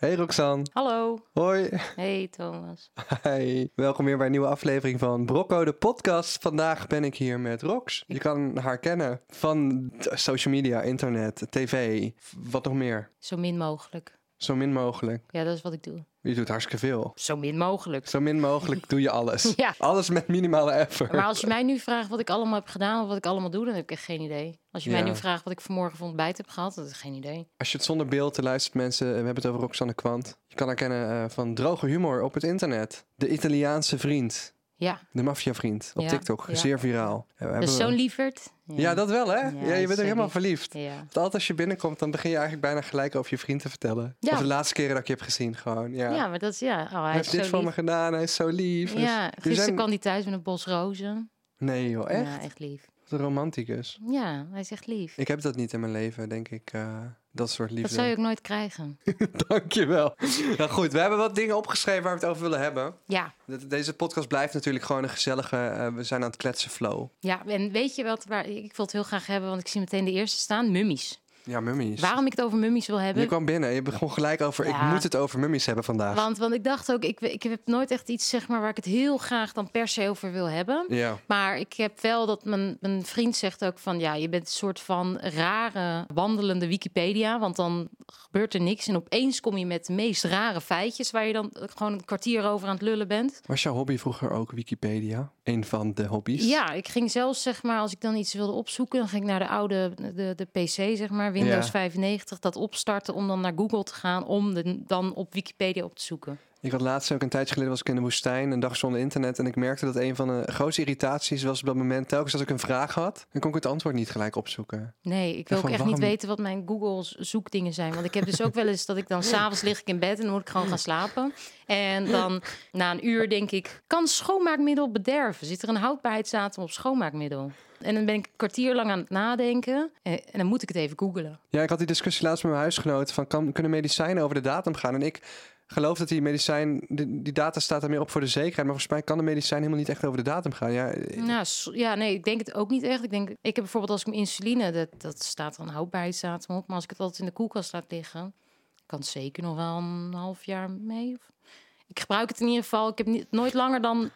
Hey Roxanne. Hallo. Hoi. Hey Thomas. Hi. Welkom weer bij een nieuwe aflevering van Brocco, de podcast. Vandaag ben ik hier met Rox. Je kan haar kennen van social media, internet, tv, wat nog meer. Zo min mogelijk. Zo min mogelijk. Ja, dat is wat ik doe. Je doet hartstikke veel. Zo min mogelijk. Zo min mogelijk doe je alles. Ja. Alles met minimale effort. Maar als je mij nu vraagt wat ik allemaal heb gedaan of wat ik allemaal doe, dan heb ik echt geen idee. Als je mij nu vraagt wat ik vanmorgen van ontbijt heb gehad, dan heb ik geen idee. Als je het zonder beeld te luistert, mensen, we hebben het over Roxanne Kwant. Je kan haar kennen eh, van droge humor op het internet. De Italiaanse vriend. Ja, De maffiavriend op Ja, TikTok. ja. Zeer viraal. Ja, we dat is hebben- zo'n lieverd. Ja, dat wel hè? Ja, je bent er helemaal lief. verliefd. Ja. Want altijd als je binnenkomt, dan begin je eigenlijk bijna gelijk over je vriend te vertellen. Ja. Of de laatste keren dat ik je heb gezien, gewoon. Ja. ja, maar dat is ja. Oh, hij heeft dit voor me gedaan, hij is zo lief. Dus Ja, die gisteren zijn- kwam hij thuis met een bos rozen. Nee joh, echt? Ja, echt lief. Wat een romanticus. Ja, hij is echt lief. Ik heb dat niet in mijn leven, denk ik. eh, dat soort liefde. Dat zou je ook nooit krijgen. Dankjewel. nou goed, we hebben wat dingen opgeschreven waar we het over willen hebben. Ja, De- Deze podcast blijft natuurlijk gewoon een gezellige... eh, we zijn aan het kletsen flow. ja, en weet je wat, waar, ik wil het heel graag hebben, want ik zie meteen de eerste staan, mummies. Ja, mummies. Waarom ik het over mummies wil hebben, Je kwam binnen, je begon gelijk over... Ik moet het over mummies hebben vandaag. Want, want ik dacht ook, ik, ik heb nooit echt iets zeg maar, waar ik het heel graag dan per se over wil hebben. Ja. Maar ik heb wel dat mijn, mijn vriend zegt ook van ja, je bent een soort van rare wandelende Wikipedia. Want dan gebeurt er niks. En opeens kom je met de meest rare feitjes waar je dan gewoon een kwartier over aan het lullen bent. Was jouw hobby vroeger ook Wikipedia? Een van de hobby's? Ja, ik ging zelfs zeg maar, als ik dan iets wilde opzoeken, dan ging ik naar de oude de, de PC, zeg maar, Windows Ja. 95, dat opstarten om dan naar Google te gaan om de, dan op Wikipedia op te zoeken. Ik had laatst ook een tijdje geleden was ik in de woestijn, een dag zonder internet. En ik merkte dat een van de grootste irritaties was op dat moment, telkens als ik een vraag had, dan kon ik het antwoord niet gelijk opzoeken. Nee, ik wil ook echt niet weten wat mijn Google zoekdingen zijn. Want ik heb dus ook wel eens dat ik dan s'avonds lig ik in bed en dan moet ik gewoon gaan slapen. En dan na een uur denk ik, kan schoonmaakmiddel bederven? Zit er een houdbaarheidsdatum op schoonmaakmiddel? En dan ben ik een kwartier lang aan het nadenken en, en dan moet ik het even googelen. Ja, ik had die discussie laatst met mijn huisgenoten van, kan, kunnen medicijnen over de datum gaan? En ik geloof dat die medicijn, die, die data staat er meer op voor de zekerheid. Maar volgens mij kan de medicijn helemaal niet echt over de datum gaan. Ja, eh, Nou, ja, nee, ik denk het ook niet echt. Ik denk, ik heb bijvoorbeeld als ik mijn insuline, dat, dat staat er een houdbaarheidsdatum op. Maar als ik het altijd in de koelkast laat liggen, kan het zeker nog wel een half jaar mee. Of... Ik gebruik het in ieder geval. Ik heb niet, nooit langer dan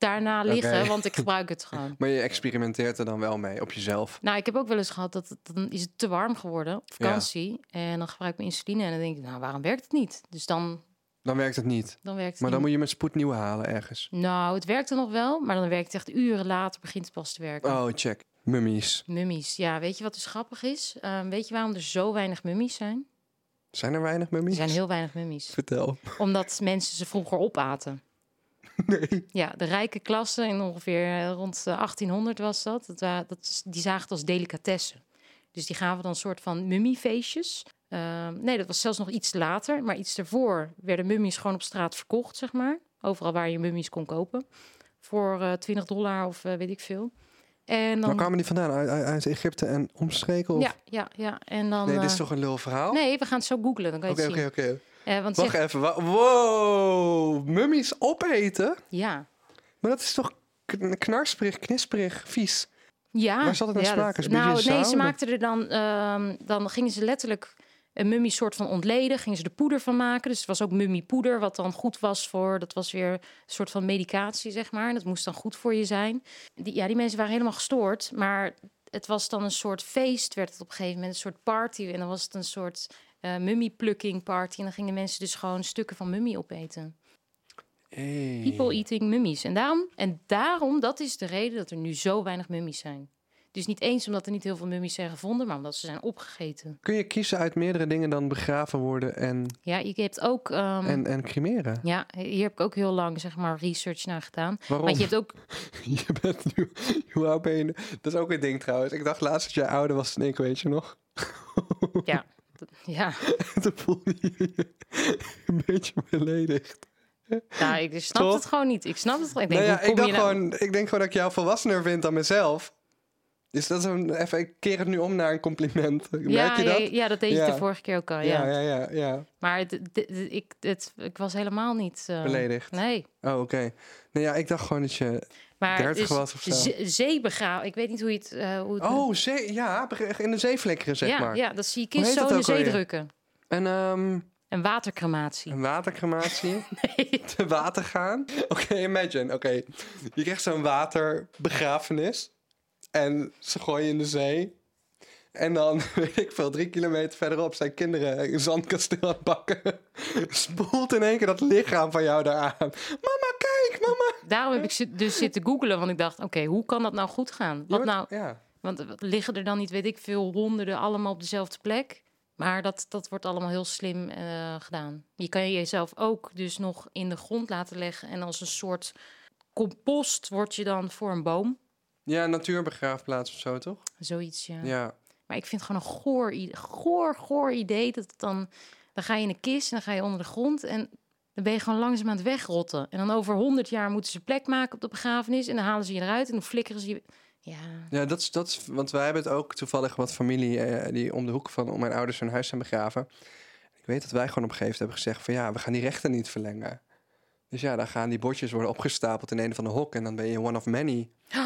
daarna liggen, want ik gebruik het gewoon. Maar je experimenteert er dan wel mee op jezelf. Nou, ik heb ook wel eens gehad dat het, dan is het te warm geworden op vakantie. En dan gebruik ik mijn insuline en dan denk ik, nou, waarom werkt het niet? Dus dan, Dan werkt het niet. dan werkt het Maar dan moet je met spoed nieuwe halen ergens. Nou, het werkte nog wel, maar dan werkt het echt uren later begint het pas te werken. Oh, check. Mummies. Mummies. Ja, weet je wat dus grappig is? Ehm, weet je waarom er zo weinig mummies zijn? Zijn er weinig Er mummies? zijn heel weinig mummies. Vertel. Omdat mensen ze vroeger opaten. Nee. Ja, de rijke klasse in ongeveer eh, rond de 1800 was dat. dat, dat die zagen het als delicatessen. Dus die gaven dan een soort van mummiefeestjes. Ehm, nee, dat was zelfs nog iets later. Maar iets daarvoor werden mummies gewoon op straat verkocht, zeg maar. Overal waar je mummies kon kopen. Voor eh 20 dollar of eh, weet ik veel. En Waar dan... kwamen die vandaan? Uit, Egypte en omstreken? Of? Ja, ja, ja. En dan... Nee, dit is eh, toch een lul verhaal? Nee, we gaan het zo googlen, dan kan je Oké, het oké, zien. oké. Eh, want Wacht even. wa- Wow! Mummies opeten? ja. Maar dat is toch kn- knarsperig, knisperig, vies? Ja. Waar zat het naar ja, nou, nee, ze maakten er dan... ehm, dan gingen ze letterlijk een mummie soort van ontleden. Gingen ze er poeder van maken. Dus het was ook mummiepoeder, wat dan goed was voor... Dat was weer een soort van medicatie, zeg maar. En dat moest dan goed voor je zijn. Die, ja, die mensen waren helemaal gestoord. Maar het was dan een soort feest, werd het op een gegeven moment. Een soort party. En dan was het een soort eh mummie-plucking party. En dan gingen mensen dus gewoon stukken van mummie opeten. Hey. People eating mummies. En daarom, en daarom, dat is de reden dat er nu zo weinig mummies zijn. Dus niet eens omdat er niet heel veel mummies zijn gevonden, maar omdat ze zijn opgegeten. Kun je kiezen uit meerdere dingen dan begraven worden en, Ja, je hebt ook. ehm, en, en cremeren? Ja, hier heb ik ook heel lang zeg maar research naar gedaan. Waarom? Want je hebt ook. Je bent nu... Hoe oud ben je? Dat is ook een ding trouwens. Ik dacht laatst dat jij ouder was dan ik, weet je nog? Ja, ja. Je je een beetje beledigd. Nou, ik snap Toch? het gewoon niet. Ik snap het gewoon. Ik denk, nou ja, ik dacht, nou- gewoon, ik denk gewoon dat ik jou volwassener vind dan mezelf. Dus dat is een, even, ik keer het nu om naar een compliment. Merk ja, je dat? Ja, ja, dat deed je de vorige keer ook al. ja, Ja, ja, ja. ja. Maar het, het- het- ik, het, ik was helemaal niet. eh, Beledigd. Nee. Oh, oké. Nou ja, ik dacht gewoon dat je... Maar 30 dus was of zo. Ik weet niet hoe je het. eh, hoe het Oh, zee, ja, in de zee flikkeren, zeg ja, maar. ja, dat zie heet zo in de ook zee drukken. En Een watercrematie. Een watercrematie? Nee. Te water gaan? Oké, imagine. Oké, je krijgt zo'n waterbegrafenis. En ze gooien in de zee. En dan, weet ik veel, drie kilometer verderop zijn kinderen een zandkasteel aan het bakken. Spoelt in één keer dat lichaam van jou daar aan. Mama, kijk, mama. Daarom heb ik dus zitten googelen, want ik dacht, oké, hoe kan dat nou goed gaan? Wat nou, Ja. want liggen er dan niet, weet ik veel, honderden allemaal op dezelfde plek? Maar dat, dat wordt allemaal heel slim eh, gedaan. Je kan jezelf ook dus nog in de grond laten leggen en als een soort compost word je dan voor een boom. ja, natuurbegraafplaats of zo, toch? Zoiets, ja. Ja. Maar ik vind het gewoon een goor, goor, goor idee. Dat het dan, dan ga je in een kist en dan ga je onder de grond. En dan ben je gewoon langzaam aan het wegrotten. En dan over honderd jaar moeten ze plek maken op de begrafenis. En dan halen ze je eruit en dan flikkeren ze je... Ja, Ja, dat is, dat is, want wij hebben het ook toevallig wat familie eh, die om de hoek van om mijn ouders hun huis zijn begraven. Ik weet dat wij gewoon op een gegeven moment hebben gezegd van ja, we gaan die rechten niet verlengen. Dus ja, dan gaan die bordjes worden opgestapeld in een van de hok en dan ben je one of many.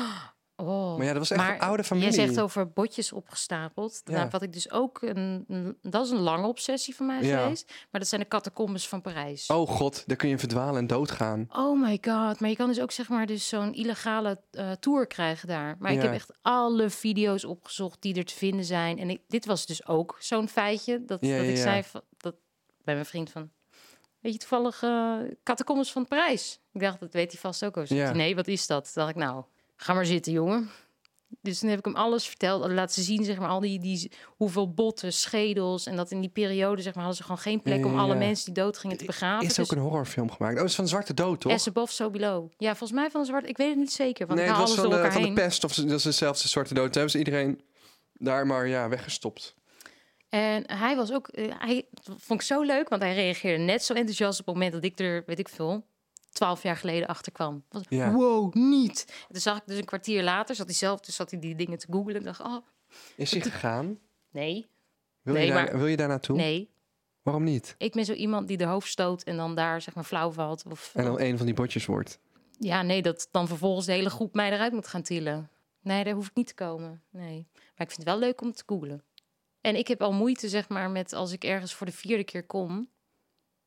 oh. Maar ja, dat was echt een oude familie. Jij zegt over botjes opgestapeld. Ja. Nou, wat ik dus ook... Een, een- dat is een lange obsessie van mij Ja. geweest. Maar dat zijn de catacombes van Parijs. Oh god, daar kun je verdwalen en doodgaan. Oh my god. Maar je kan dus ook zeg maar dus zo'n illegale eh, tour krijgen daar. Maar ik heb echt alle video's opgezocht die er te vinden zijn. En ik, dit was dus ook zo'n feitje dat, dat ik zei van, dat, bij mijn vriend van... Weet je toevallig catacombes van Parijs? Ik dacht, dat weet hij vast ook. al. Nee, wat is dat? Toen dacht ik, nou, ga maar zitten, jongen. Dus toen heb ik hem alles verteld. Laten zien, zeg maar, al die, die hoeveel botten, schedels. En dat in die periode, zeg maar, hadden ze gewoon geen plek Ja, ja, om alle ja. mensen die dood gingen te begraven. Is Dus ook een horrorfilm gemaakt. Oh, is van Zwarte Dood, toch? As above, so below. Ja, volgens mij van de zwart. Ik weet het niet zeker, want nee, het was alles van de, van de pest. Of dat is dezelfde Zwarte Dood. Toen hebben ze iedereen daar maar ja, weggestopt. En hij was ook, eh, hij vond ik zo leuk, want hij reageerde net zo enthousiast op het moment dat ik er, weet ik veel, twaalf jaar geleden achter kwam. Was, Ja. Wow, niet. En toen zag ik dus een kwartier later, zat hij zelf, dus zat hij die dingen te googlen. En dacht, oh, Is hij gegaan? nee, Wil, Nee, je, daar, maar- wil je daar naartoe? nee. Waarom niet? Ik ben zo iemand die de hoofd stoot en dan daar zeg maar flauw valt. Of, En dan een van die bordjes wordt. Ja, nee, dat dan vervolgens de hele groep mij eruit moet gaan tillen. Nee, daar hoef ik niet te komen. Nee. Maar ik vind het wel leuk om te googlen. En ik heb al moeite, zeg maar, met als ik ergens voor de vierde keer kom,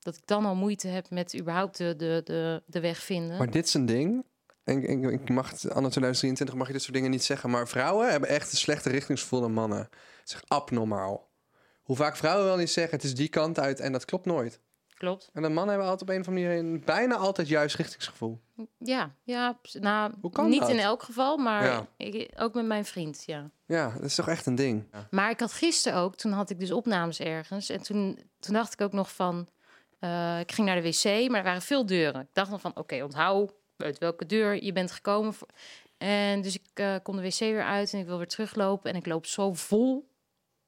dat ik dan al moeite heb met überhaupt de, de, de, de weg vinden. Maar dit is een ding. En, ik- ik mag het, anno 2023 mag je dit soort dingen niet zeggen. Maar vrouwen hebben echt een slechte richtingsgevoel dan mannen. Het is echt abnormaal. Hoe vaak vrouwen wel niet zeggen, het is die kant uit. En dat klopt nooit. Klopt. En dan mannen hebben altijd op een of andere manier bijna altijd juist richtingsgevoel. Ja, ja. Nou, Hoe kan niet dat? in elk geval, maar Ja. ik, ook met mijn vriend, ja. Ja, dat is toch echt een ding. Maar ik had gisteren ook, toen had ik dus opnames ergens. En toen, toen dacht ik ook nog van, eh, ik ging naar de wc, maar er waren veel deuren. Ik dacht nog van, oké, onthoud uit welke deur je bent gekomen. En dus ik eh, kom de wc weer uit en ik wil weer teruglopen. En ik loop zo vol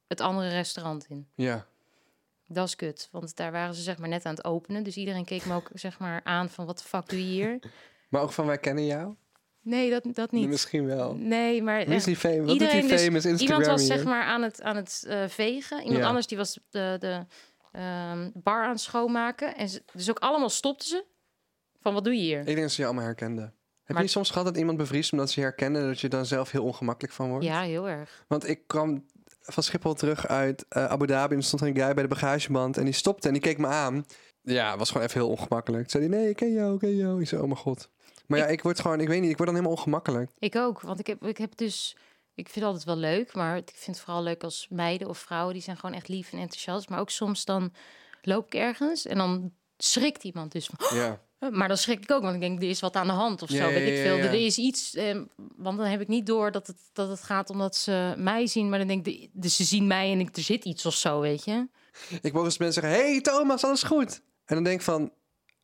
het andere restaurant in. Ja. Dat is kut, want daar waren ze zeg maar net aan het openen. Dus iedereen keek me ook zeg maar aan van, wat de fuck doe je hier? Maar ook van wij kennen jou? Nee, dat, dat niet. Misschien wel. Nee, maar Wie is die? Wat Iedereen die dus- famous Instagram iemand was hier? zeg maar aan het, aan het eh, vegen. Iemand Ja. anders die was de, de ehm, bar aan het schoonmaken. En ze, dus ook allemaal stopten ze. Van wat doe je hier? Ik denk dat ze je allemaal herkenden. Heb Maar- je niet soms gehad dat iemand bevriest omdat ze je herkenden... dat je dan zelf heel ongemakkelijk van wordt? Ja, heel erg. Want ik kwam van Schiphol terug uit eh, Abu Dhabi... en stond er een guy bij de bagageband en die stopte en die keek me aan. Ja, het was gewoon even heel ongemakkelijk. Toen zei hij, nee, ik ken jou, ik ken jou. Ik zei, oh mijn god. Maar ja, ik word gewoon, ik weet niet, ik word dan helemaal ongemakkelijk. Ik ook, want ik heb, ik heb dus... Ik vind het altijd wel leuk, maar ik vind het vooral leuk als meiden of vrouwen... die zijn gewoon echt lief en enthousiast. Maar ook soms dan loop ik ergens en dan schrikt iemand dus van... Ja. Maar dan schrik ik ook, want ik denk, er is wat aan de hand of zo. ja, weet ik veel. Er is iets. Eh, want dan heb ik niet door dat het, dat het gaat omdat ze mij zien. Maar dan denk ik, de- dus ze zien mij en ik, er zit iets of zo, weet je. Ik hoor eens mensen zeggen, hey Thomas, alles goed? En dan denk ik van,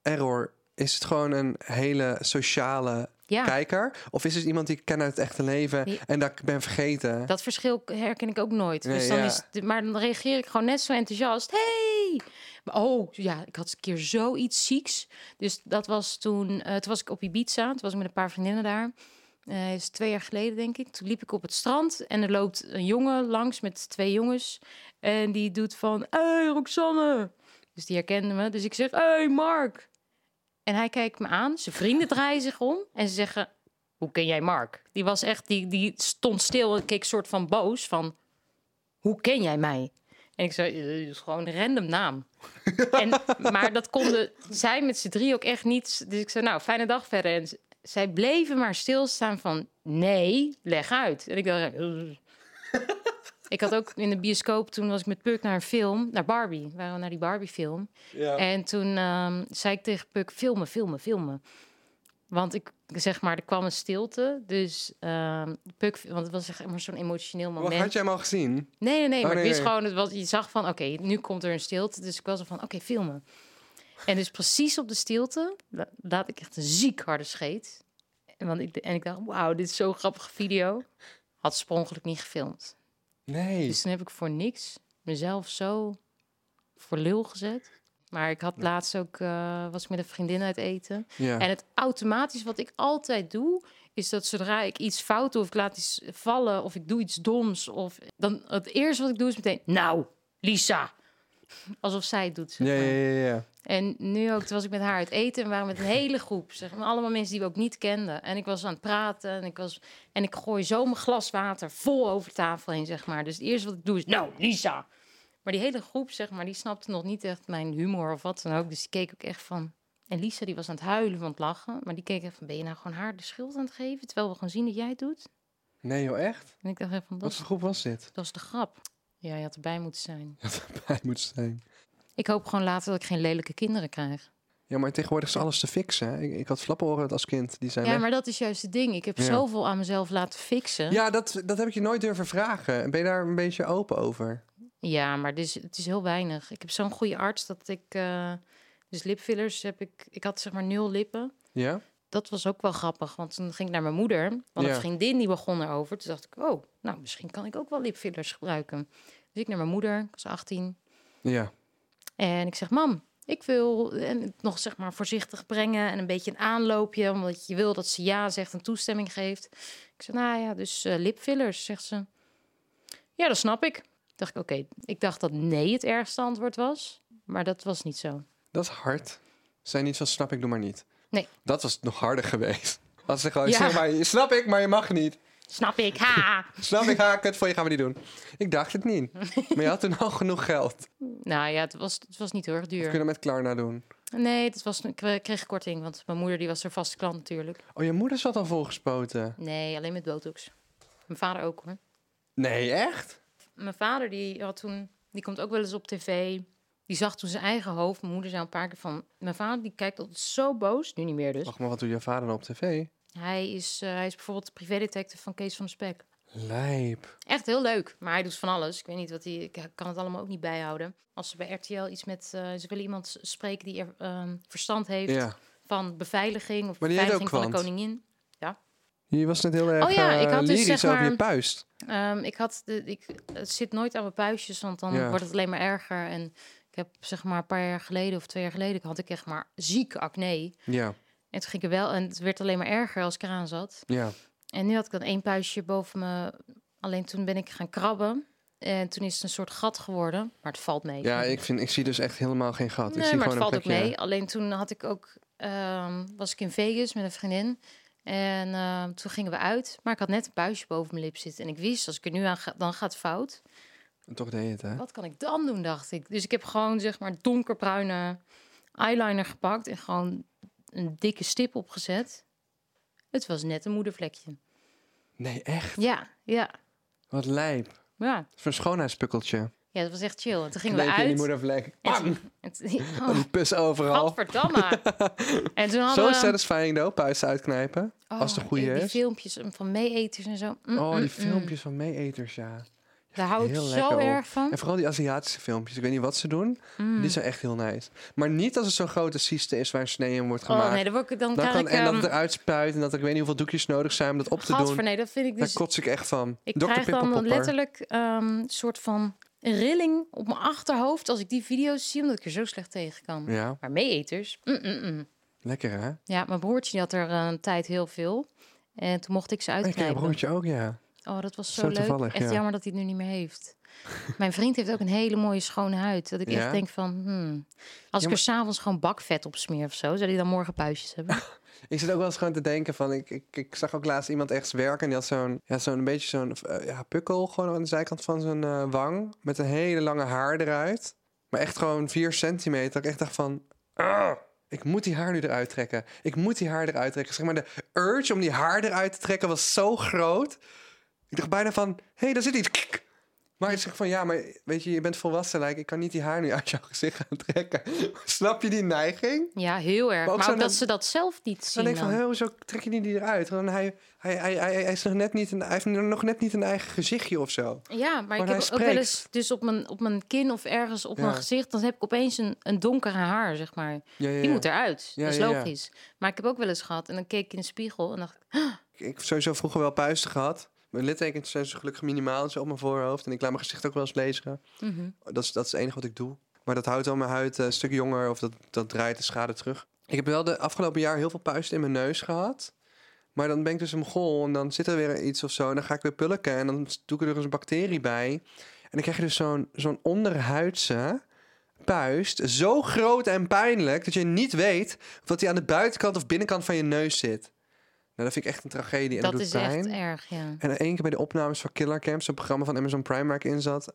error, is het gewoon een hele sociale Ja, kijker? Of is het iemand die ik ken uit het echte leven Ja. en dat ik ben vergeten? dat verschil herken ik ook nooit. Nee, dus dan ja. is het, maar dan reageer ik gewoon net zo enthousiast. Hey! Oh, ja, ik had een keer zoiets zieks. Dus dat was toen, eh, toen was ik op Ibiza. Toen was ik met een paar vriendinnen daar. Eh is twee jaar geleden, denk ik. Toen liep ik op het strand en er loopt een jongen langs met twee jongens. En die doet van, hey Roxanne. Dus die herkende me. Dus ik zeg, hey Mark. En hij kijkt me aan. Zijn vrienden draaien zich om en ze zeggen, hoe ken jij Mark? Die was echt, die, die stond stil en keek soort van boos van, hoe ken jij mij? En ik zei, "Eh, het is gewoon een random naam. en, maar dat konden zij met z'n drie ook echt niet. Dus ik zei, nou, fijne dag verder. En zij bleven maar stilstaan van, nee, leg uit. En ik dacht. Ik had ook in de bioscoop, toen was ik met Puk naar een film, naar Barbie. We waren naar die Barbie-film. Ja. En toen ehm, zei ik tegen Puk, filmen, filmen, filmen. Want ik, zeg maar, er kwam een stilte. Dus ehm Puk, want het was echt maar zo'n emotioneel Wat moment. had jij hem al gezien? Nee, nee, nee. Oh, maar nee, gewoon, het was, je zag van, oké, nu komt er een stilte. Dus ik was er van, oké, filmen. En dus precies op de stilte la- laat ik echt een ziek harde scheet. En, want ik, en ik dacht, wauw, dit is zo'n grappige video. Had sprongelijk niet gefilmd. Nee. Dus toen heb ik voor niks mezelf zo voor lul gezet. Maar ik had laatst ook, eh, was ik met een vriendin uit eten. Ja. En het automatisch wat ik altijd doe, is dat zodra ik iets fout doe of ik laat iets vallen of ik doe iets doms, of dan het eerste wat ik doe is meteen, nou, Lisa. Alsof zij het doet. zeg maar. ja, ja, ja. En nu ook, toen was ik met haar uit eten en we waren met een hele groep. Zeg maar, allemaal mensen die we ook niet kenden. En ik was aan het praten en ik, was, en ik gooi zo mijn glas water vol over tafel heen, zeg maar. Dus het eerste wat ik doe is, nou, Lisa. Maar die hele groep, zeg maar, die snapte nog niet echt mijn humor of wat dan ook. Dus die keek ook echt van... En Lisa, die was aan het huilen van het lachen. Maar die keek echt van, ben je nou gewoon haar de schuld aan het geven? Terwijl we gewoon zien dat jij het doet. Nee joh, echt? En ik dacht echt van, dat Wat voor groep was dit? dat is de grap. Ja, je had erbij moeten zijn. Ja, bij moet zijn. Ik hoop gewoon later dat ik geen lelijke kinderen krijg. Ja, maar tegenwoordig is alles te fixen. hè. Ik, ik had flaporen als kind. Die zijn Ja, weg. maar dat is juist het ding. Ik heb Ja. zoveel aan mezelf laten fixen. Ja, dat, dat heb ik je nooit durven vragen. Ben je daar een beetje open over? Ja, maar het is, het is heel weinig. Ik heb zo'n goede arts dat ik... eh, dus lipfillers heb ik... Ik had zeg maar nul lippen. Ja? Dat was ook wel grappig, want toen ging ik naar mijn moeder. Want Ja. een vriendin die begon erover. Toen dacht ik, oh, nou, misschien kan ik ook wel lipfillers gebruiken. Dus ik naar mijn moeder, ik was 18. Ja. En ik zeg, mam, ik wil en het nog zeg maar voorzichtig brengen en een beetje een aanloopje, omdat je wil dat ze ja zegt en toestemming geeft. Ik zeg, nou ja, dus eh, lipfillers, zegt ze. Ja, dat snap ik. Dacht ik, oké, ik dacht dat nee het ergste antwoord was, maar dat was niet zo. Dat is hard. Zijn niet van snap ik, doe maar niet. Nee. Dat was nog harder geweest. Als ze gewoon, Ja. zeg maar, snap ik, maar je mag niet. Snap ik, ha! Snap ik, ha, kut voor je gaan we niet doen. Ik dacht het niet. Maar je had toen al genoeg geld. nou ja, het was, het was niet heel erg We duur. kunnen met Klarna doen. Nee, het was, ik kreeg korting, want mijn moeder die was er vaste klant natuurlijk. Oh, je moeder zat al volgespoten. Nee, alleen met botox. Mijn vader ook hoor. Nee, echt? Mijn vader die had toen, die komt ook wel eens op tv. Die zag toen zijn eigen hoofd. Mijn moeder zei een paar keer van, mijn vader die kijkt altijd zo boos, nu niet meer dus. Wacht maar, wat doet je vader dan op tv? Hij is, eh, hij is bijvoorbeeld de privédetective van Kees van de Spek. Lijp. Echt heel leuk, maar hij doet van alles. Ik weet niet wat hij, ik kan het allemaal ook niet bijhouden. Als ze bij RTL iets met, eh, ze willen iemand spreken die er ehm, verstand heeft Ja. van beveiliging of Maar beveiliging ook van de koningin. Je was net heel erg Oh ja, ik eh, had dus, lyrisch zeg over je maar- puist. Ehm, ik had de, ik het zit nooit aan mijn puistjes, want dan Ja. wordt het alleen maar erger. En ik heb zeg maar een paar jaar geleden of twee jaar geleden had ik echt maar zieke acne. Ja, En toen ging ik wel en het werd alleen maar erger als ik eraan zat. ja. En nu had ik dan één puistje boven me. Alleen toen ben ik gaan krabben en toen is het een soort gat geworden, maar het valt mee. Ja, ik, vind, ik zie dus echt helemaal geen gat. ik Nee, zie maar het valt ook mee. Alleen toen had ik ook, ehm, was ik in Vegas met een vriendin. En ehm, toen gingen we uit. Maar ik had net een puistje boven mijn lip zitten. En ik wist, als ik er nu aan ga, dan gaat het fout. En Toch deed je het, hè? Wat kan ik dan doen, dacht ik. Dus ik heb gewoon, zeg maar, donkerbruine eyeliner gepakt. En gewoon een dikke stip opgezet. Het was net een moedervlekje. Nee, echt? Ja, ja, Wat lijp. ja. Voor een schoonheidspukkeltje. Ja, dat was echt chill. En toen gingen we uit. die moedervlek. Bam! toen- en toen- Oh, oh, die pus overal. Gadverdamme. en toen hadden Zo we... satisfying, though, puist uitknijpen. als het een goede die, die is. filmpjes van meeeters en zo. Mm, Oh, die mm, mm. filmpjes van meeeters, ja. Daar hou ik zo op. erg van. En vooral die Aziatische filmpjes. Ik weet niet wat ze doen. Mm. Die zijn echt heel nice. Maar niet als het zo'n grote cyste is waar een snee in wordt Oh gemaakt. nee, dan, word ik, dan, dan kan, ik... en dat ehm, het eruit spuit. En dat ik weet niet hoeveel doekjes nodig zijn om dat op te doen. nee, dat vind ik Daar dus... kots ik echt van. Ik Dr. krijg dan letterlijk ehm, een soort van rilling op mijn achterhoofd... als ik die video's zie, omdat ik er zo slecht tegen kan. Ja, Maar meeeters? Mm, mm, mm. lekker hè? Ja, mijn broertje had er eh, een tijd heel veel. En toen mocht ik ze Oh, ik ken je uitknijpen. broertje ook, ja. Oh, dat was zo, Zo leuk. toevallig, Echt ja. jammer dat hij het nu niet meer heeft. Mijn vriend heeft ook een hele mooie schone huid. Dat ik Ja? echt denk van, hmm, als Ja, ik er s'avonds gewoon bakvet op smeer of zo, zou die dan morgen puistjes hebben? Ik zit ook wel eens gewoon te denken van... Ik, ik, ik zag ook laatst iemand echt werken... en die had zo'n ja, zo'n beetje zo'n eh, ja, pukkel... gewoon aan de zijkant van zijn eh, wang... met een hele lange haar eruit. Maar echt gewoon vier centimeter. Ik echt dacht van... "Ah, ik moet die haar nu eruit trekken. Ik moet die haar eruit trekken. Zeg maar, de urge om die haar eruit te trekken was zo groot. Ik dacht bijna van... Hé, hey, daar zit iets. Maar ik zeg van... Ja, maar weet je, je bent volwassen. Like, ik kan niet die haar nu uit jouw gezicht gaan trekken. Snap je die neiging? Ja, heel erg. Maar ook Maar, zo ook dat ze dat zelf niet Dan zien. denk ik van, dan. hé, hoezo trek je niet die eruit? Want hij, hij, hij, hij, hij is nog net niet een, hij heeft nog net niet een eigen gezichtje of zo. Ja, maar ik hij heb ook wel eens dus op mijn, op mijn kin of ergens op Ja. mijn gezicht, dan heb ik opeens een, een donkere haar, zeg maar. Ja, ja, Die moet eruit. Dat is logisch. Maar ik heb ook wel eens gehad en dan keek ik in de spiegel en dacht ik, Ik heb sowieso vroeger wel puisten gehad. Mijn littekens zijn zo gelukkig minimaal zo op mijn voorhoofd. En ik laat mijn gezicht ook wel eens lezen. mhm. Dat is, dat is het enige wat ik doe. Maar dat houdt al mijn huid eh, een stuk jonger of dat, dat draait de schade terug. Ik heb wel de afgelopen jaar heel veel puisten in mijn neus gehad. Maar dan ben ik dus een gol en dan zit er weer iets of zo. En dan ga ik weer pulken en dan doe ik er dus een bacterie bij. En dan krijg je dus zo'n zo'n onderhuidse puist. Zo groot en pijnlijk dat je niet weet of dat die aan de buitenkant of binnenkant van je neus zit. Nou, dat vind ik echt een tragedie. En dat, dat is pijn. echt erg, ja. En één keer bij de opnames van Killer Camp, zo'n programma van Amazon Prime waar ik in zat.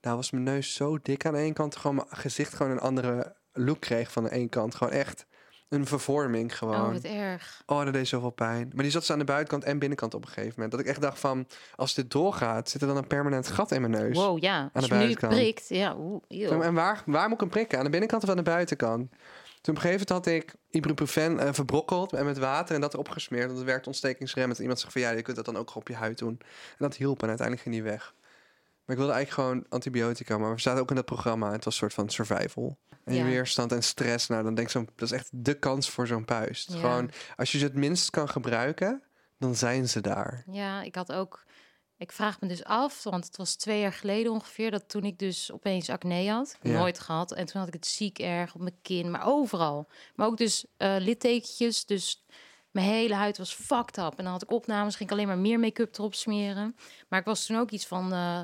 Nou was mijn neus zo dik aan de ene kant. Gewoon mijn gezicht gewoon een andere look kreeg van de ene kant. Gewoon echt een vervorming Oh, gewoon. wat erg. Oh, dat deed zoveel pijn. Maar die zat dus aan de buitenkant en binnenkant op een gegeven moment. Dat ik echt dacht van, als dit doorgaat, zit er dan een permanent gat in mijn neus. Wow, ja. Als de je nu prikt, ja. Eeuw. En waar, waar moet ik hem prikken? Aan de binnenkant of aan de buitenkant? Toen op een gegeven moment had ik ibuprofen eh, verbrokkeld en met water en dat erop gesmeerd. Want het werkt ontstekingsremmend. En iemand zegt van ja, je kunt dat dan ook op je huid doen. En dat hielp en uiteindelijk ging die weg. Maar ik wilde eigenlijk gewoon antibiotica. Maar we zaten ook in dat programma. Het was een soort van survival. En Ja. weerstand en stress. Nou, dan denk ik zo, dat is echt de kans voor zo'n puist. Ja. Gewoon, als je ze het minst kan gebruiken, dan zijn ze daar. Ja, ik had ook. Ik vraag me dus af, want het was twee jaar geleden ongeveer dat toen ik dus opeens acne had. Ja. Nooit gehad. En toen had ik het ziek erg op mijn kin, maar overal. Maar ook dus eh littekentjes. Dus mijn hele huid was fucked up. En dan had ik opnames, ging ik alleen maar meer make-up erop smeren. Maar ik was toen ook iets van eh,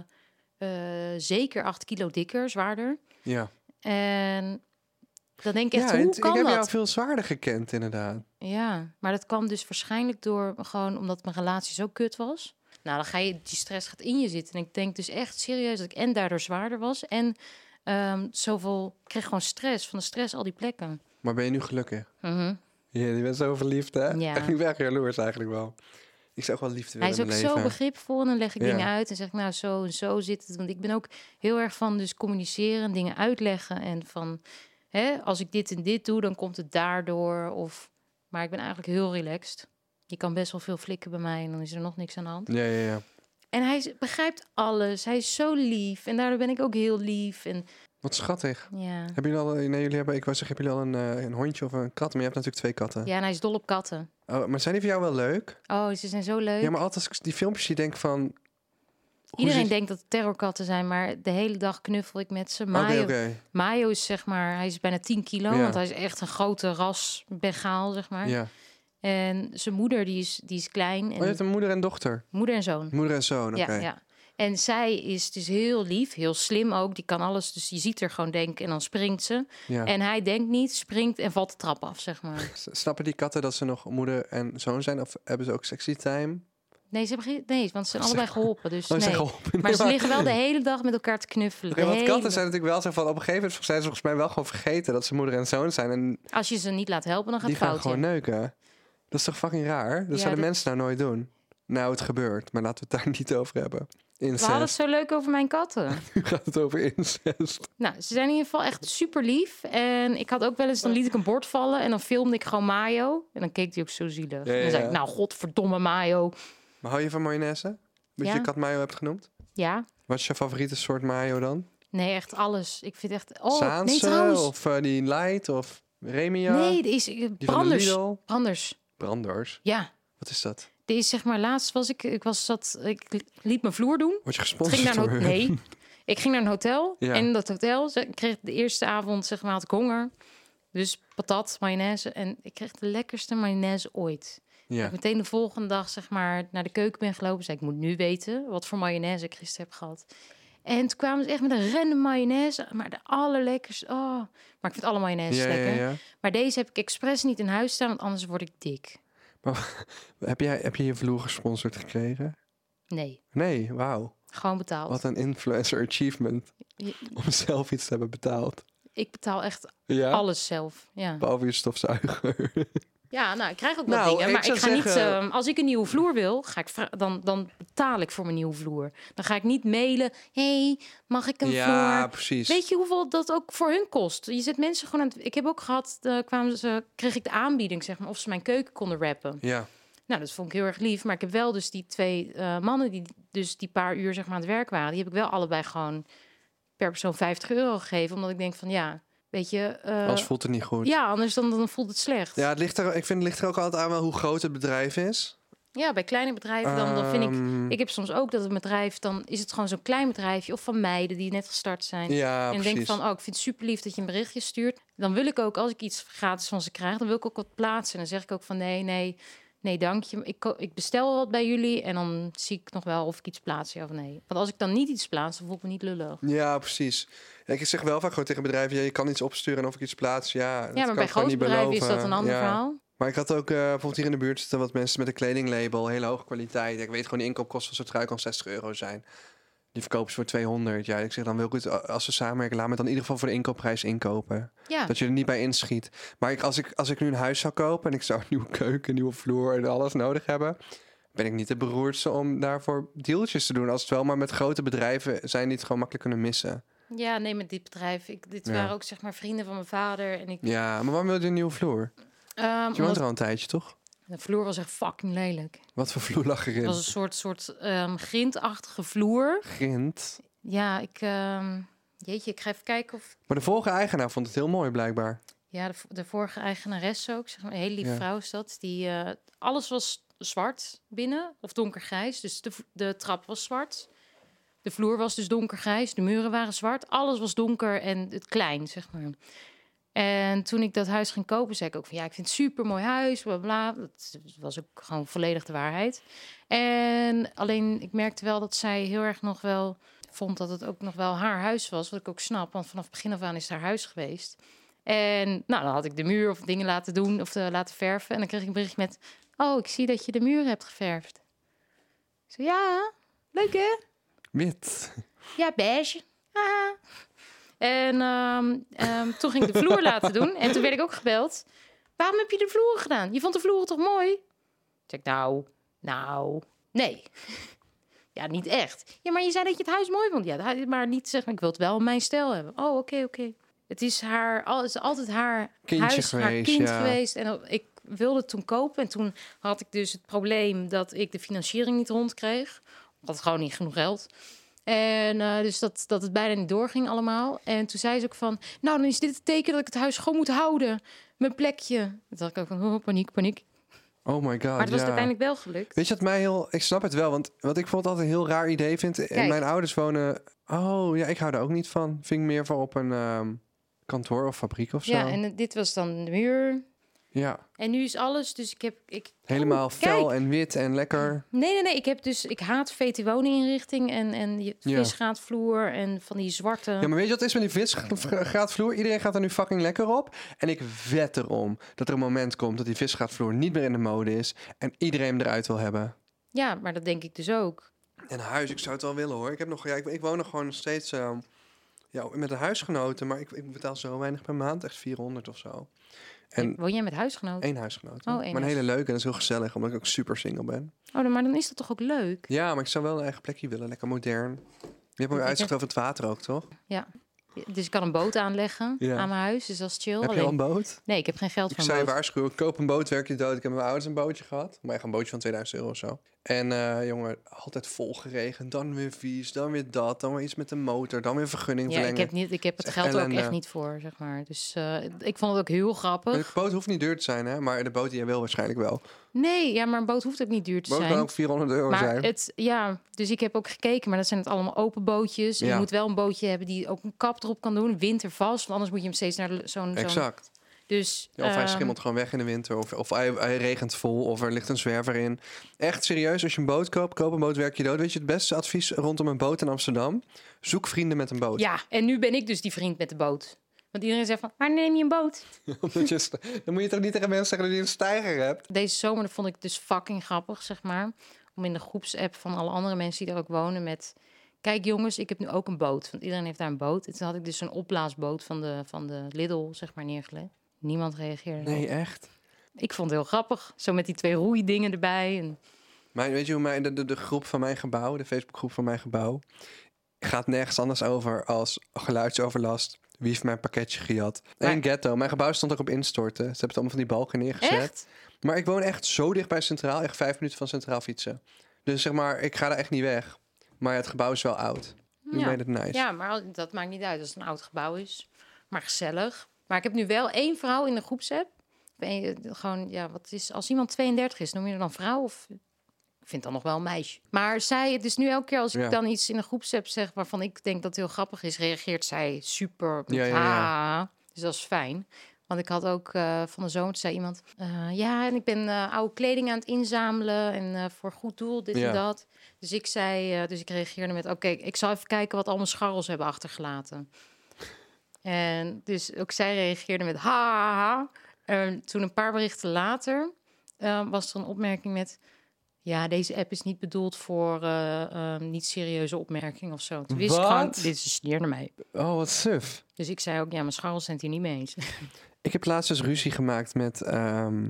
eh, zeker acht kilo dikker, zwaarder. Ja, En dan denk ik echt, ja hoe het- ik kan heb dat? jou veel zwaarder gekend, inderdaad. Ja, maar dat kwam dus waarschijnlijk door gewoon omdat mijn relatie zo kut was. Nou, dan ga je, die stress gaat in je zitten. En ik denk dus echt serieus dat ik en daardoor zwaarder was. En ehm, zoveel, ik kreeg gewoon stress van de stress, al die plekken. Maar ben je nu gelukkig? Mhm. Ja, die bent zo verliefd, hè? Ja. Ik ben echt jaloers eigenlijk wel. Ik zou ook wel liefde Hij willen is in ook mijn zo leven. begripvol en dan leg ik Ja. dingen uit en zeg ik nou zo en zo zit het. Want ik ben ook heel erg van dus communiceren, dingen uitleggen en van hè, als ik dit en dit doe, dan komt het daardoor. Of, maar ik ben eigenlijk heel relaxed. Je kan best wel veel flikken bij mij en dan is er nog niks aan de hand. Ja, ja, ja. En hij begrijpt alles. Hij is zo lief. En daardoor ben ik ook heel lief. En Wat schattig. ja, Hebben jullie al, nee, jullie hebben, ik wou zeggen, hebben jullie al een, eh, een hondje of een kat? Maar je hebt natuurlijk twee katten. ja en hij is dol op katten. Oh, maar zijn die voor jou wel leuk? Oh, ze zijn zo leuk. Ja, maar altijd als ik die filmpjes zie, denk van... hoe Iedereen denkt dat het terrorkatten zijn, maar de hele dag knuffel ik met ze. Mayo. Mayo is zeg maar, hij is bijna 10 kilo, Ja. want hij is echt een grote ras Bengaal, zeg maar. Ja. En zijn moeder, die is, die is klein. En Oh, je hebt een moeder en dochter. Moeder en zoon. Moeder en zoon, oké. Ja, ja. En zij is dus heel lief, heel slim ook. Die kan alles, dus je ziet er gewoon denken en dan springt ze. Ja. En hij denkt niet, springt en valt de trap af, zeg maar. Snappen die katten dat ze nog moeder en zoon zijn? Of hebben ze ook sexy time? Nee, ze hebben geen, nee want ze zijn allebei geholpen. Dus Oh, nee. Maar ze liggen wel de hele dag met elkaar te knuffelen. De want katten zijn natuurlijk wel zo van... Op een gegeven moment zijn ze volgens mij wel gewoon vergeten... dat ze moeder en zoon zijn. En Als je ze niet laat helpen, dan gaat die het gaan fout. gewoon ja. neuken. Dat is toch fucking raar? Dat Ja, zouden dat- mensen nou nooit doen. Nou, het gebeurt. Maar laten we het daar niet over hebben. We hadden het Incest. zo leuk over mijn katten. Nu gaat het over incest. nou, ze zijn in ieder geval echt super lief. En ik had ook wel eens, dan liet ik een bord vallen en dan filmde ik gewoon mayo. En dan keek hij ook zo zielig. Ja, En dan zei ik, nou, godverdomme mayo. Maar hou je van mayonaise? Dat Ja. je kat mayo hebt genoemd? Ja, Wat is je favoriete soort mayo dan? nee, echt alles. Ik vind echt... Oh, Zaanse nee, trouwens. of eh, die light of Remia? Nee, is die branders. Lidl? Branders. Branders. Ja, Wat is dat? is zeg maar laatst was ik, ik was zat, ik liet mijn vloer doen. Word je gesponsord ging naar een nee, ik ging naar een hotel Ja. en dat hotel kreeg de eerste avond zeg maar had ik honger, dus patat, mayonaise en ik kreeg de lekkerste mayonaise ooit. Dat Ja. ik meteen de volgende dag zeg maar naar de keuken ben gelopen, zei ik moet nu weten wat voor mayonaise ik gisteren heb gehad. En toen kwamen ze echt met een random mayonaise. Maar de allerlekkerste. Oh. Maar ik vind alle mayonaise Ja, lekker. ja. Maar deze heb ik expres niet in huis staan, want anders word ik dik. Heb, jij, heb je je vloer gesponsord gekregen? Nee, Nee, wauw. gewoon betaald. Wat een influencer achievement. Je- Om zelf iets te hebben betaald. Ik betaal echt alles zelf. Ja. Behalve je stofzuiger. Ja, nou, ik krijg ook Nou, wat dingen. ik Maar ik ga niet... ehm, als ik een nieuwe vloer wil, ga ik dan, dan betaal ik voor mijn nieuwe vloer. Dan ga ik niet mailen. hey, mag ik een ja, vloer? precies. Weet je hoeveel dat ook voor hun kost? Je zet mensen gewoon aan het... Ik heb ook gehad, eh, kwamen ze, kreeg ik de aanbieding, zeg maar, of ze mijn keuken konden rappen. Ja. Nou, dat vond ik heel erg lief. Maar ik heb wel dus die twee eh, mannen die dus die paar uur zeg maar aan het werk waren, die heb ik wel allebei gewoon per persoon 50 euro gegeven, omdat ik denk van ja, weet je, eh, Anders voelt het niet goed. ja, anders dan, dan voelt het slecht. Ja, het ligt er, ik vind het ligt er ook altijd aan wel hoe groot het bedrijf is. Ja, bij kleine bedrijven dan, dan vind ik. Ehm, Ik heb soms ook dat een bedrijf, dan is het gewoon zo'n klein bedrijfje of van meiden die net gestart zijn. Ja, en precies. denk van, oh, ik vind het super lief dat je een berichtje stuurt. Dan wil ik ook, als ik iets gratis van ze krijg, dan wil ik ook wat plaatsen. En dan zeg ik ook van, nee, nee, nee, dank je. Ik, ik bestel wel wat bij jullie en dan zie ik nog wel of ik iets plaats, ja of nee. Want als ik dan niet iets plaats, dan voel ik me niet lullig. Ja, precies. Ja, ik zeg wel vaak gewoon tegen bedrijven, ja, je kan iets opsturen en of ik iets plaats. Ja, kan maar ik bij grote bedrijven is dat een ander Ja. verhaal. Maar ik had ook eh, bijvoorbeeld hier in de buurt zitten wat mensen met een kledinglabel, hele hoge kwaliteit. Ik weet gewoon, de inkoopkosten van zo'n trui kan 60 euro zijn. Die verkopen ze voor 200. Ja, ik zeg dan wil ik het, als we samenwerken, laat me dan in ieder geval voor de inkoopprijs inkopen. Ja, Dat je er niet bij inschiet. Maar ik, als, ik, als ik nu een huis zou kopen en ik zou een nieuwe keuken, een nieuwe vloer en alles nodig hebben, ben ik niet de beroerdste om daarvoor deeltjes te doen. Als het wel maar met grote bedrijven zijn die het gewoon makkelijk kunnen missen. ja nee, met dit bedrijf. Ik, dit Ja. waren ook zeg maar vrienden van mijn vader. En ik, Ja, maar waarom wil je een nieuwe vloer? ehm, Je woont omdat er al een tijdje, toch? De vloer was echt fucking lelijk. Wat voor vloer lag Het erin? was een soort, soort ehm grindachtige vloer. Grind. Ja, ik... ehm, jeetje, ik ga even kijken of... Maar de vorige eigenaar vond het heel mooi, blijkbaar. Ja, de, de vorige eigenares ook. Zeg maar, een hele lieve Ja. vrouw is dat. Die, eh, alles was zwart binnen of donkergrijs. Dus de, de trap was zwart. De vloer was dus donkergrijs. De muren waren zwart. Alles was donker en het klein, zeg maar. En toen ik dat huis ging kopen, zei ik ook van ja, ik vind het super mooi huis, bla bla. Dat was ook gewoon volledig de waarheid. En alleen ik merkte wel dat zij heel erg nog wel vond dat het ook nog wel haar huis was, wat ik ook snap, want vanaf het begin af aan is het haar huis geweest. En nou, dan had ik de muur of dingen laten doen of eh, laten verven. En dan kreeg ik een bericht met: Oh, ik zie dat je de muur hebt geverfd. Ik zei: Ja, leuk hè? Wit. Ja, beige. Ah. En ehm, ehm, toen ging ik de vloer laten doen. En toen werd ik ook gebeld. Waarom heb je de vloer gedaan? Je vond de vloer toch mooi? Ik zeg, nou, nou, nee. Ja, niet echt. Ja, maar je zei dat je het huis mooi vond. Ja, maar niet zeggen, ik wil het wel in mijn stijl hebben. Oh, oké, oké. Het is haar, al- is altijd haar Kindje huis, haar geweest, kind ja. geweest. En ik wilde het toen kopen. En toen had ik dus het probleem dat ik de financiering niet rondkreeg. Ik had gewoon niet genoeg geld. En eh, dus dat, dat het bijna niet doorging allemaal. En toen zei ze ook van... Nou, dan is dit het teken dat ik het huis gewoon moet houden. Mijn plekje. Toen dacht ik ook van... Oh, paniek, paniek. Oh my god, Maar het was ja. uiteindelijk wel gelukt. Weet je wat mij heel... Ik snap het wel, want wat ik vond altijd een heel raar idee vind... en Kijk. Mijn ouders wonen... Oh, ja, ik hou er ook niet van. Vind ik meer voor op een ehm, kantoor of fabriek of zo. Ja, en dit was dan de muur. Ja, En nu is alles... Dus ik heb... Ik, helemaal Oh, fel en wit en lekker. Nee, nee, nee. Ik heb dus... Ik haat VT-woninginrichting en, en die Ja. visgraatvloer en van die zwarte... Ja, maar weet je wat is met die visgraatvloer? Iedereen gaat er nu fucking lekker op. En ik wed erom dat er een moment komt dat die visgraatvloer niet meer in de mode is. En iedereen hem eruit wil hebben. Ja, maar dat denk ik dus ook. En huis, ik zou het wel willen hoor. Ik, heb nog, ja, ik, ik woon nog gewoon nog steeds ehm, ja, met een huisgenoten. Maar ik, ik betaal zo weinig per maand. Echt 400 of zo. En Woon jij met huisgenoten? één huisgenoot. Oh, één maar een hele leuke. En dat is heel gezellig, omdat ik ook super single ben. Oh, maar dan is dat toch ook leuk? Ja, maar ik zou wel een eigen plekje willen. Lekker modern. Je hebt ook Ik- uitzicht over het water ook, toch? Dus ik kan een boot aanleggen Ja. aan mijn huis, dus dat is chill. Heb je al een boot? Nee, ik heb geen geld Ik voor een je boot. waarschuwen, koop een boot, werk je dood. Ik heb met mijn ouders een bootje gehad. Maar echt een bootje van 2000 euro of zo. En eh, jongen, altijd vol geregend. Dan weer vies, dan weer dat. Dan weer iets met de motor, dan weer vergunning Ja, verlengen. ik heb, niet, ik heb het geld er ook echt niet voor, zeg maar. Dus eh, ik vond het ook heel Maar grappig. De boot hoeft niet duur te zijn, hè? Maar de boot die je wil waarschijnlijk wel. Nee, ja, maar een boot hoeft ook niet duur te boot kan zijn. ook 400 euro Maar zijn. het, ja, dus ik heb ook gekeken, maar dat zijn het allemaal open bootjes. Ja. Je moet wel een bootje hebben die ook een kap erop kan doen, wintervast. Want anders moet je hem steeds naar zo'n Exact. Dus, Ja, of hij ehm, schimmelt gewoon weg in de winter. Of, of hij, hij regent vol. Of er ligt een zwerver in. Echt serieus, als je een boot koopt, koop een boot, werk je dood. Weet je, het beste advies rondom een boot in Amsterdam? Zoek vrienden met een boot. Ja, en nu ben ik dus die vriend met de boot. Want iedereen zegt van, waar neem je een boot? Dan moet je toch niet tegen mensen zeggen dat je een stijger hebt? Deze zomer vond ik dus fucking grappig, zeg maar. Om in de groepsapp van alle andere mensen die daar ook wonen met... Kijk jongens, ik heb nu ook een boot. Want iedereen heeft daar een boot. En toen had ik dus een opblaasboot van de, van de Lidl, zeg maar, neergelegd. Niemand reageerde. Nee, echt. Ik vond het heel grappig. Zo met die twee roeidingen erbij. En... Maar weet je hoe mijn, de, de, de groep van mijn gebouw, de Facebookgroep van mijn gebouw, gaat nergens anders over als geluidsoverlast. Wie heeft mijn pakketje gejat? Maar- En ghetto. Mijn gebouw stond ook op instorten. Ze hebben het allemaal van die balken neergezet. Echt? Maar ik woon echt zo dicht bij Centraal. Echt vijf minuten van Centraal fietsen. Dus zeg maar, ik ga daar echt niet weg. Maar ja, het gebouw is wel oud. Nu Ja. ben je het nice. Ja, maar dat maakt niet uit als het een oud gebouw is. Maar gezellig. Maar ik heb nu wel één vrouw in de groepsapp. Ben je gewoon, ja, wat is, als iemand 32 is, noem je er dan vrouw of... Ik vind dan nog wel een meisje. Maar zij, het is nu elke keer als ik Ja. dan iets in een groepsapp zeg waarvan ik denk dat het heel grappig is, reageert zij super met Ja, ja. "Ah." Dus dat is fijn. Want ik had ook eh, van de zomer toen zei iemand, eh, ja, en ik ben eh, oude kleding aan het inzamelen en eh, voor goed doel dit en dat. Dus ik zei, eh, dus ik reageerde met, oké, ik zal even kijken wat al mijn scharrels hebben achtergelaten. En dus ook zij reageerde met ha, ha, ha. En toen een paar berichten later eh, was er een opmerking met, ja, deze app is niet bedoeld voor eh, eh, niet serieuze opmerkingen of zo. Toen wist ik gewoon, dit is een sneer naar mij. Oh, wat suf. Dus ik zei ook, ja, mijn scharrels zijn het hier niet mee eens. Ik heb laatst dus ruzie gemaakt met, ehm,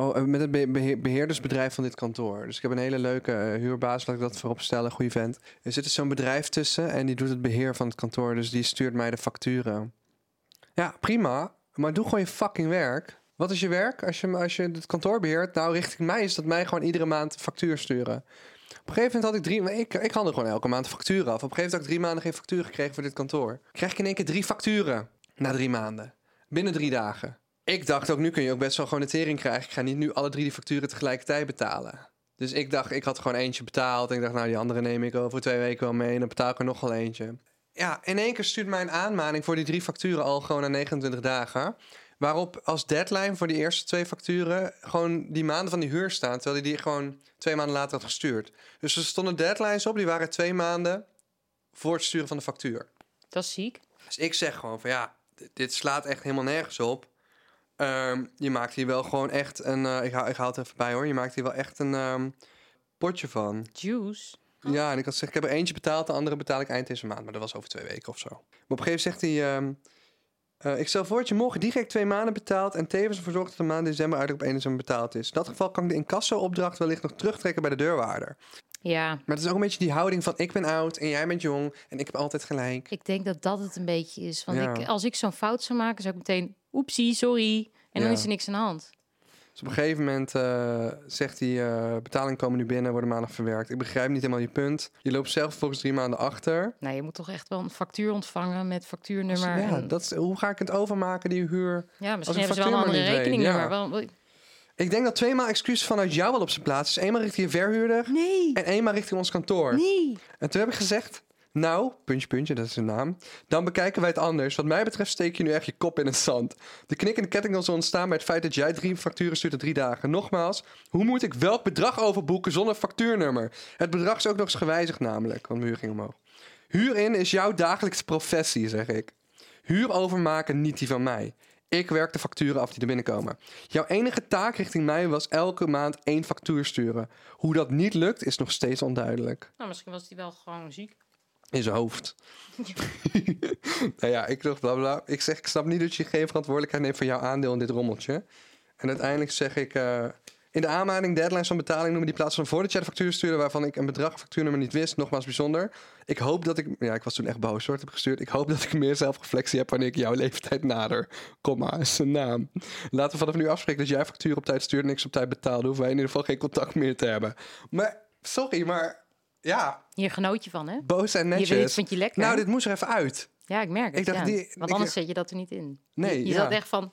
oh, eh, met het be- beheer- beheerdersbedrijf van dit kantoor. Dus ik heb een hele leuke eh, huurbaas, laat ik dat voorop stellen, goede vent. Er zit dus zo'n bedrijf tussen en die doet het beheer van het kantoor. Dus die stuurt mij de facturen. Ja, prima. Maar doe gewoon je fucking werk. Wat is je werk als je, als je het kantoor beheert? Nou, richting mij is dat mij gewoon iedere maand factuur sturen. Op een gegeven moment had ik drie... Ik, ik handel gewoon elke maand facturen af. Op een gegeven moment had ik drie maanden geen factuur gekregen voor dit kantoor. Krijg ik in één keer drie facturen. Na drie maanden. Binnen drie dagen. Ik dacht ook, nu kun je ook best wel gewoon een tering krijgen. Ik ga niet nu alle drie die facturen tegelijkertijd betalen. Dus ik dacht, ik had gewoon eentje betaald. En ik dacht, nou, die andere neem ik over twee weken wel mee. En dan betaal ik er nog wel eentje. Ja, in één keer stuurt mij een aanmaning voor die drie facturen al gewoon na 29 dagen. Waarop als deadline voor die eerste twee facturen gewoon die maanden van die huur staan. Terwijl hij die gewoon twee maanden later had gestuurd. Dus er stonden deadlines op, die waren twee maanden voor het sturen van de factuur. Dat is ziek. Dus ik zeg gewoon van ja, dit slaat echt helemaal nergens op. Ehm, je maakt hier wel gewoon echt een. eh, ik, haal, ik haal het even bij hoor. Je maakt hier wel echt een ehm, potje van. Juice. Ja, en ik had gezegd, ik heb er eentje betaald, de andere betaal ik eind deze maand. Maar dat was over twee weken of zo. Maar op een gegeven moment zegt hij... ehm, eh, ik stel voor dat je morgen direct twee maanden betaalt... en tevens ervoor zorgt dat de maand december uiterlijk op 1 december betaald is. In dat geval kan ik de incasso-opdracht wellicht nog terugtrekken bij de deurwaarder. Ja, Maar het is ook een beetje die houding van... ik ben oud en jij bent jong en ik heb altijd gelijk. ik denk dat dat het een beetje is. Want Ja. ik, als ik zo'n fout zou maken, zou ik meteen, oepsie, sorry. En dan is er niks aan de hand. Dus op een gegeven moment eh, zegt hij... eh betalingen komen nu binnen, worden maandag verwerkt. Ik begrijp niet helemaal je punt. Je loopt zelf volgens drie maanden achter. Nou, je moet toch echt wel een factuur ontvangen met factuurnummer. ja, en, dat is, hoe ga ik het overmaken, die huur? ja, misschien hebben ze wel een andere rekeningnummer. ja. Wel- Ik denk dat tweemaal excuus vanuit jou wel op zijn plaats is. Eenmaal richting je verhuurder Nee, en eenmaal richting ons kantoor. nee. En toen heb ik gezegd, nou, puntje, puntje, dat is zijn naam. Dan bekijken wij het anders. Wat mij betreft steek je nu echt je kop in het zand. De knik in de ketting zal ontstaan bij het feit dat jij drie facturen stuurt in drie dagen. Nogmaals, hoe moet ik welk bedrag overboeken zonder factuurnummer? Het bedrag is ook nog eens gewijzigd namelijk, want mijn huur ging omhoog. Huur in is jouw dagelijkse professie, zeg ik. Huur overmaken, niet die van mij. Ik werk de facturen af die er binnenkomen. Jouw enige taak richting mij was elke maand één factuur sturen. Hoe dat niet lukt, is nog steeds onduidelijk. Nou, misschien was die wel gewoon ziek. In zijn hoofd. nou ja, ik dacht bla bla. Ik zeg, ik snap niet dat je geen verantwoordelijkheid neemt voor jouw aandeel in dit rommeltje. En uiteindelijk zeg ik... eh, in de aanmaning deadlines van betaling noemen die plaats van voordat jij de factuur stuurde... waarvan ik een bedrag of factuurnummer niet wist. Nogmaals bijzonder. Ik hoop dat ik... Ja, ik was toen echt boos hoor, het heb gestuurd. Ik hoop dat ik meer zelfreflectie heb wanneer ik jouw leeftijd nader. Komma, is een naam. Laten we vanaf nu afspreken dat jij factuur op tijd stuurt... en niks op tijd betaalde. Hoeven wij in ieder geval geen contact meer te hebben. Maar, sorry, maar... Ja, Hier genoot je van, hè? boos en Je weet, netjes. vind je lekker. Nou, dit moest er even uit. Ja, ik merk het. Ik dacht, ja. die- Want ik- anders zet je dat er niet in. Nee, je, je ja. zat echt van,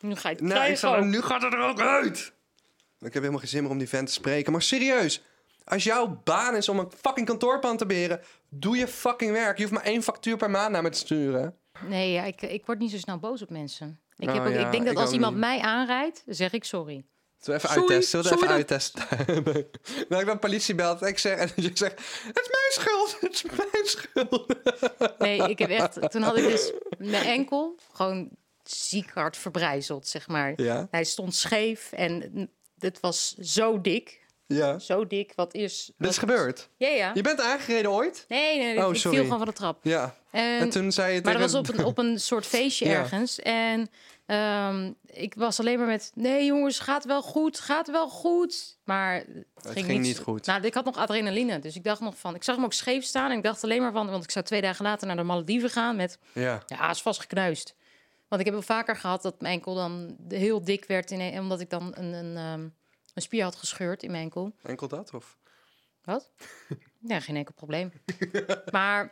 nu ga je het Nou, ik zal, nu gaat het er ook uit. Ik heb helemaal geen zin meer om die vent te spreken. Maar serieus, als jouw baan is om een fucking kantoorpand te beheren, doe je fucking werk. Je hoeft maar één factuur per maand naar me te sturen. Nee, ja, ik, ik word niet zo snel boos op mensen. Ik, Oh heb ook, ja, ik denk dat ik als ook iemand niet. mij aanrijdt, dan zeg ik sorry. Zullen we even Sorry, uittesten? Zullen we even sorry uittesten? nou, ik ben politie belt en ik zeg, en je zegt, het is mijn schuld, het is mijn schuld. Nee, ik heb echt. Toen had ik dus mijn enkel gewoon ziek hard verbrijzeld, zeg maar. Ja, Hij stond scheef en het was zo dik. ja. Zo dik. Wat is. Dit is gebeurd. Ja, ja. Je bent aangereden ooit? Nee, nee, nee Oh, ik sorry. viel gewoon van de trap. Ja. En, En toen zei je maar dat was op een, op een soort feestje Ja. ergens. En ehm, ik was alleen maar met... Nee, jongens, gaat wel goed, gaat wel goed. Maar het, ging niet goed. Nou, ik had nog adrenaline. Dus ik dacht nog van... Ik zag hem ook scheef staan. En ik dacht alleen maar van... Want ik zou twee dagen later naar de Malediven gaan met... Ja. Ja, is vast gekneusd. Want ik heb wel vaker gehad dat mijn enkel dan heel dik werd. In, omdat ik dan een, een, ehm, een spier had gescheurd in mijn enkel. Enkel dat, of? Wat? Ja, geen enkel probleem. maar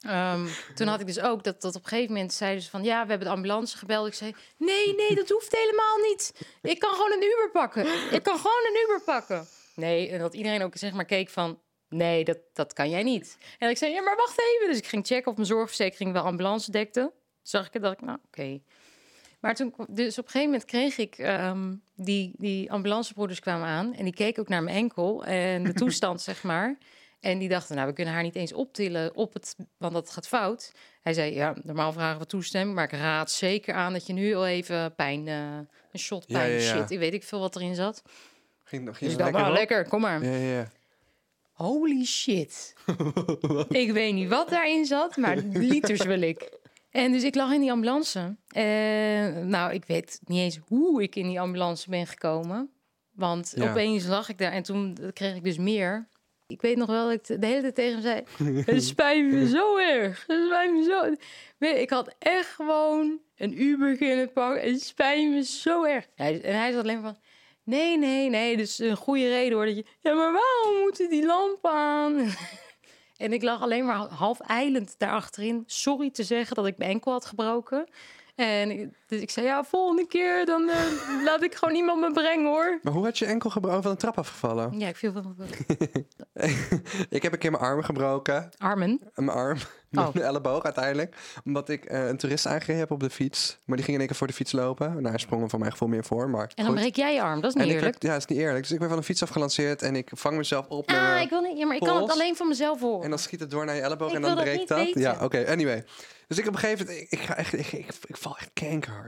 ehm, toen had ik dus ook dat, dat op een gegeven moment zeiden ze van... ja, we hebben de ambulance gebeld. Ik zei, nee, nee, dat hoeft helemaal niet. Ik kan gewoon een Uber pakken. Ik kan gewoon een Uber pakken. Nee, en dat iedereen ook zeg maar keek van... nee, dat, dat kan jij niet. En ik zei, ja, maar wacht even. Dus ik ging checken of mijn zorgverzekering wel ambulance dekte. Zag ik het, dat ik, nou, oké. Maar toen, dus op een gegeven moment kreeg ik ehm, die, die ambulancebroeders kwamen aan en die keken ook naar mijn enkel en de toestand, zeg maar. En die dachten, nou, we kunnen haar niet eens optillen op het, want dat gaat fout. Hij zei, ja, normaal vragen we toestemming, maar ik raad zeker aan dat je nu al even pijn, eh, een shot pijn, ja, ja. shit, ik weet ik veel wat erin zat. Ging, ging Dus dacht, lekker nou, lekker, kom maar. Ja, ja, ja. Holy shit. ik weet niet wat daarin zat, maar liters wil ik. En dus ik lag in die ambulance. En nou, ik weet niet eens hoe ik in die ambulance ben gekomen. Want Ja. opeens lag ik daar en toen kreeg ik dus meer. Ik weet nog wel dat ik de hele tijd tegen hem zei... Het spijt me zo erg. Het spijt me zo... Ik had echt gewoon een Uber kunnen pakken. Het spijt me zo erg. Hij- En hij zat alleen van... Nee, nee, nee. Dus een goede reden hoor. Dat je, ja, maar waarom moeten die lampen aan? En ik lag alleen maar half eilend daarachterin. Sorry te zeggen dat ik mijn enkel had gebroken. En dus ik zei, ja, volgende keer dan eh, laat ik gewoon iemand me brengen hoor. Maar hoe had je enkel gebroken van een trap afgevallen? Ja, ik viel van ik heb een keer mijn arm gebroken. armen. Mijn arm. Oh. Mijn elleboog uiteindelijk. Omdat ik eh, een toerist aangereden heb op de fiets. Maar die ging in één keer voor de fiets lopen. Nou, hij sprong er van mijn gevoel meer voor. Maar En dan goed. breek jij je arm. Dat is niet eerlijk. ja, dat is niet eerlijk. Dus ik ben van de fiets afgelanceerd en ik vang mezelf op. Ah, mijn- ik wil niet. Ja, maar ik kan het alleen van mezelf horen. En dan schiet het door naar je elleboog Ik en dan dat breekt dat. Ja, oké. Anyway. Dus ik op een gegeven moment, ik, ga echt, ik, ik, ik val echt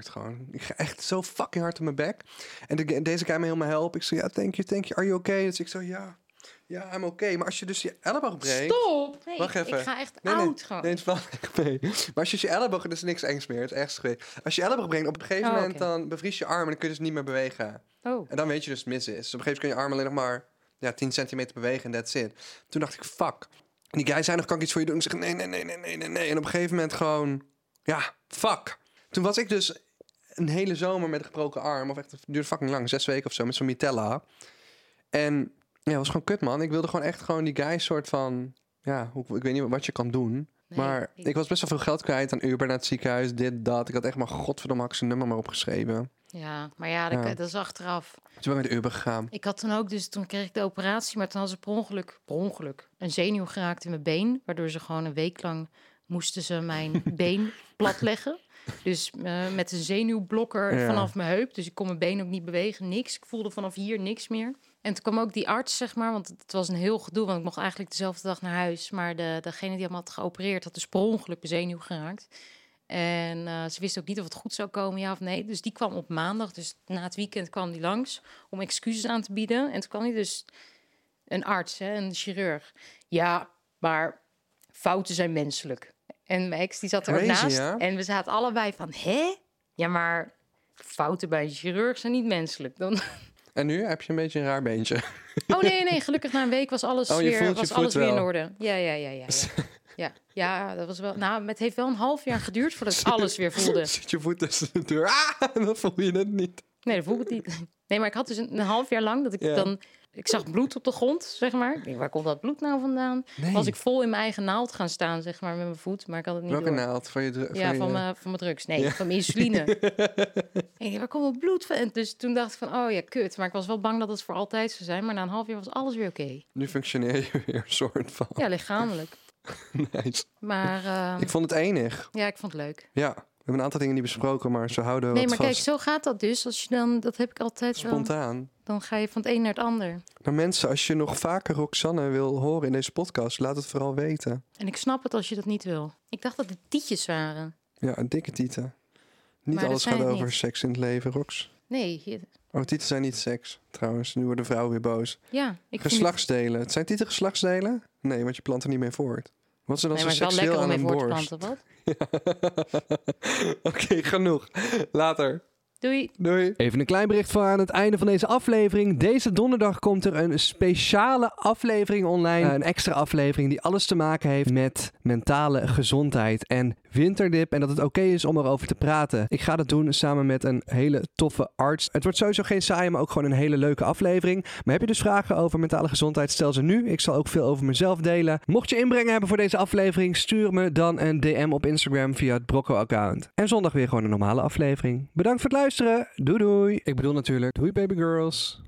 gewoon. Ik ga echt zo fucking hard op mijn bek. En de, deze guy me helemaal helpen. Ik zei, ja, thank you, thank you. Are you okay? Dus ik zo, ja, ja, I'm okay. Maar als je dus je elleboog breekt... Stop! Nee, Wacht ik- even. Ik ga echt Nee, nee, oud gewoon. Nee, wel echt mee. Maar als je dus je elleboog... Dat is niks engs meer. Het is echt geweest. Als je je elleboog brengt, op een gegeven Oh, moment... dan bevries je arm en dan kun je dus niet meer bewegen. Oh. En dan weet je dus het mis is. Dus op een gegeven moment kun je arm alleen nog maar... Ja, 10 centimeter bewegen en that's it. Toen dacht ik, fuck. En die guy zei nog, kan ik iets voor je doen? Ik zeg, nee, nee, nee, nee, nee, nee, nee. En op een gegeven moment gewoon... Ja, fuck. Toen was ik dus een hele zomer met een gebroken arm. Of echt, het duurde fucking lang. Zes weken of zo, met zo'n mitella. En ja, was gewoon kut, man. Ik wilde gewoon echt gewoon die guy soort van... Ja, hoe- ik weet niet wat je kan doen. Nee, maar ik- ik... was best wel veel geld kwijt aan Uber naar het ziekenhuis, dit, dat. Ik had echt maar godverdomme had ik zijn nummer maar opgeschreven. Ja, maar ja, dat, Ja. dat is achteraf. Toen ben ik met de Uber gegaan. Ik had toen ook, dus toen kreeg ik de operatie, maar toen had ze per ongeluk, per ongeluk een zenuw geraakt in mijn been. Waardoor ze gewoon een week lang moesten ze mijn been platleggen. Dus eh, met een zenuwblokker Ja. vanaf mijn heup. Dus ik kon mijn been ook niet bewegen, niks. Ik voelde vanaf hier niks meer. En toen kwam ook die arts, zeg maar, want het was een heel gedoe. Want ik mocht eigenlijk dezelfde dag naar huis. Maar de, degene die hem had geopereerd, had dus per ongeluk mijn zenuw geraakt. En eh, ze wist ook niet of het goed zou komen, ja of nee. Dus die kwam op maandag, dus na het weekend kwam die langs om excuses aan te bieden. En toen kwam hij dus een arts, hè, een chirurg. Ja, maar fouten zijn menselijk. En mijn ex die zat er ook naast. En we zaten allebei van, hè? Ja, maar fouten bij een chirurg zijn niet menselijk. Dan... En nu heb je een beetje een raar beentje. Oh nee, nee, gelukkig na een week was alles Oh, weer, was alles weer in orde. Ja, ja, ja, ja. Ja, ja. ja dat was wel. Nou, het heeft wel een half jaar geduurd voordat ik alles weer voelde. Zit je voet tussen de deur. Ah, dan voel je het niet. Nee, dat voel ik niet. Nee, maar ik had dus een, een half jaar lang dat ik Ja. dan... Ik zag bloed op de grond, zeg maar. Ik denk, waar komt dat bloed nou vandaan? Nee. Was ik vol in mijn eigen naald gaan staan, zeg maar, met mijn voet. Maar ik had het niet Welke door. naald? Van je, dru- Ja, je- van mijn, van mijn drugs. Nee, Ja. van mijn insuline. ik denk, waar komt dat bloed van? En dus toen dacht ik van, oh ja, kut. Maar ik was wel bang dat het voor altijd zou zijn. Maar na een half jaar was alles weer oké. Nu functioneer je weer een soort van. Ja, lichamelijk. Nice. Maar eh, Ik vond het enig. ja, ik vond het leuk. Ja. Hebben een aantal dingen niet besproken, maar zo houden we Nee, wat maar kijk, zo gaat dat dus. Als je dan, dat heb ik altijd. Spontaan. Dan ga je van het een naar het ander. Maar mensen, als je nog vaker Roxanne wil horen in deze podcast, laat het vooral weten. En ik snap het als je dat niet wil. Ik dacht dat het tietjes waren. Ja, een dikke tieten. Niet Maar alles gaat over niet. seks in het leven, Rox. Nee, je- Oh, tieten zijn niet seks, trouwens. Nu worden vrouwen weer boos. ja. Ik Geslachtsdelen. Het zijn tieten geslachtsdelen? Nee, want je plant er niet mee voort. Wat er dan Nee, maar zo het is wel seksueel lekker om aan mee een voor te borst? planten, wat? Oké, genoeg. Later. Doei. Doei. Even een klein bericht voor aan het einde van deze aflevering. Deze donderdag komt er een speciale aflevering online. Een extra aflevering die alles te maken heeft met mentale gezondheid en winterdip. En dat het oké is om erover te praten. Ik ga dat doen samen met een hele toffe arts. Het wordt sowieso geen saaie, maar ook gewoon een hele leuke aflevering. Maar heb je dus vragen over mentale gezondheid, stel ze nu. Ik zal ook veel over mezelf delen. Mocht je inbrengen hebben voor deze aflevering, stuur me dan een DM op Instagram via het Brocco-account. En zondag weer gewoon een normale aflevering. Bedankt voor het luisteren. Doei doei. Ik bedoel natuurlijk, doei baby girls.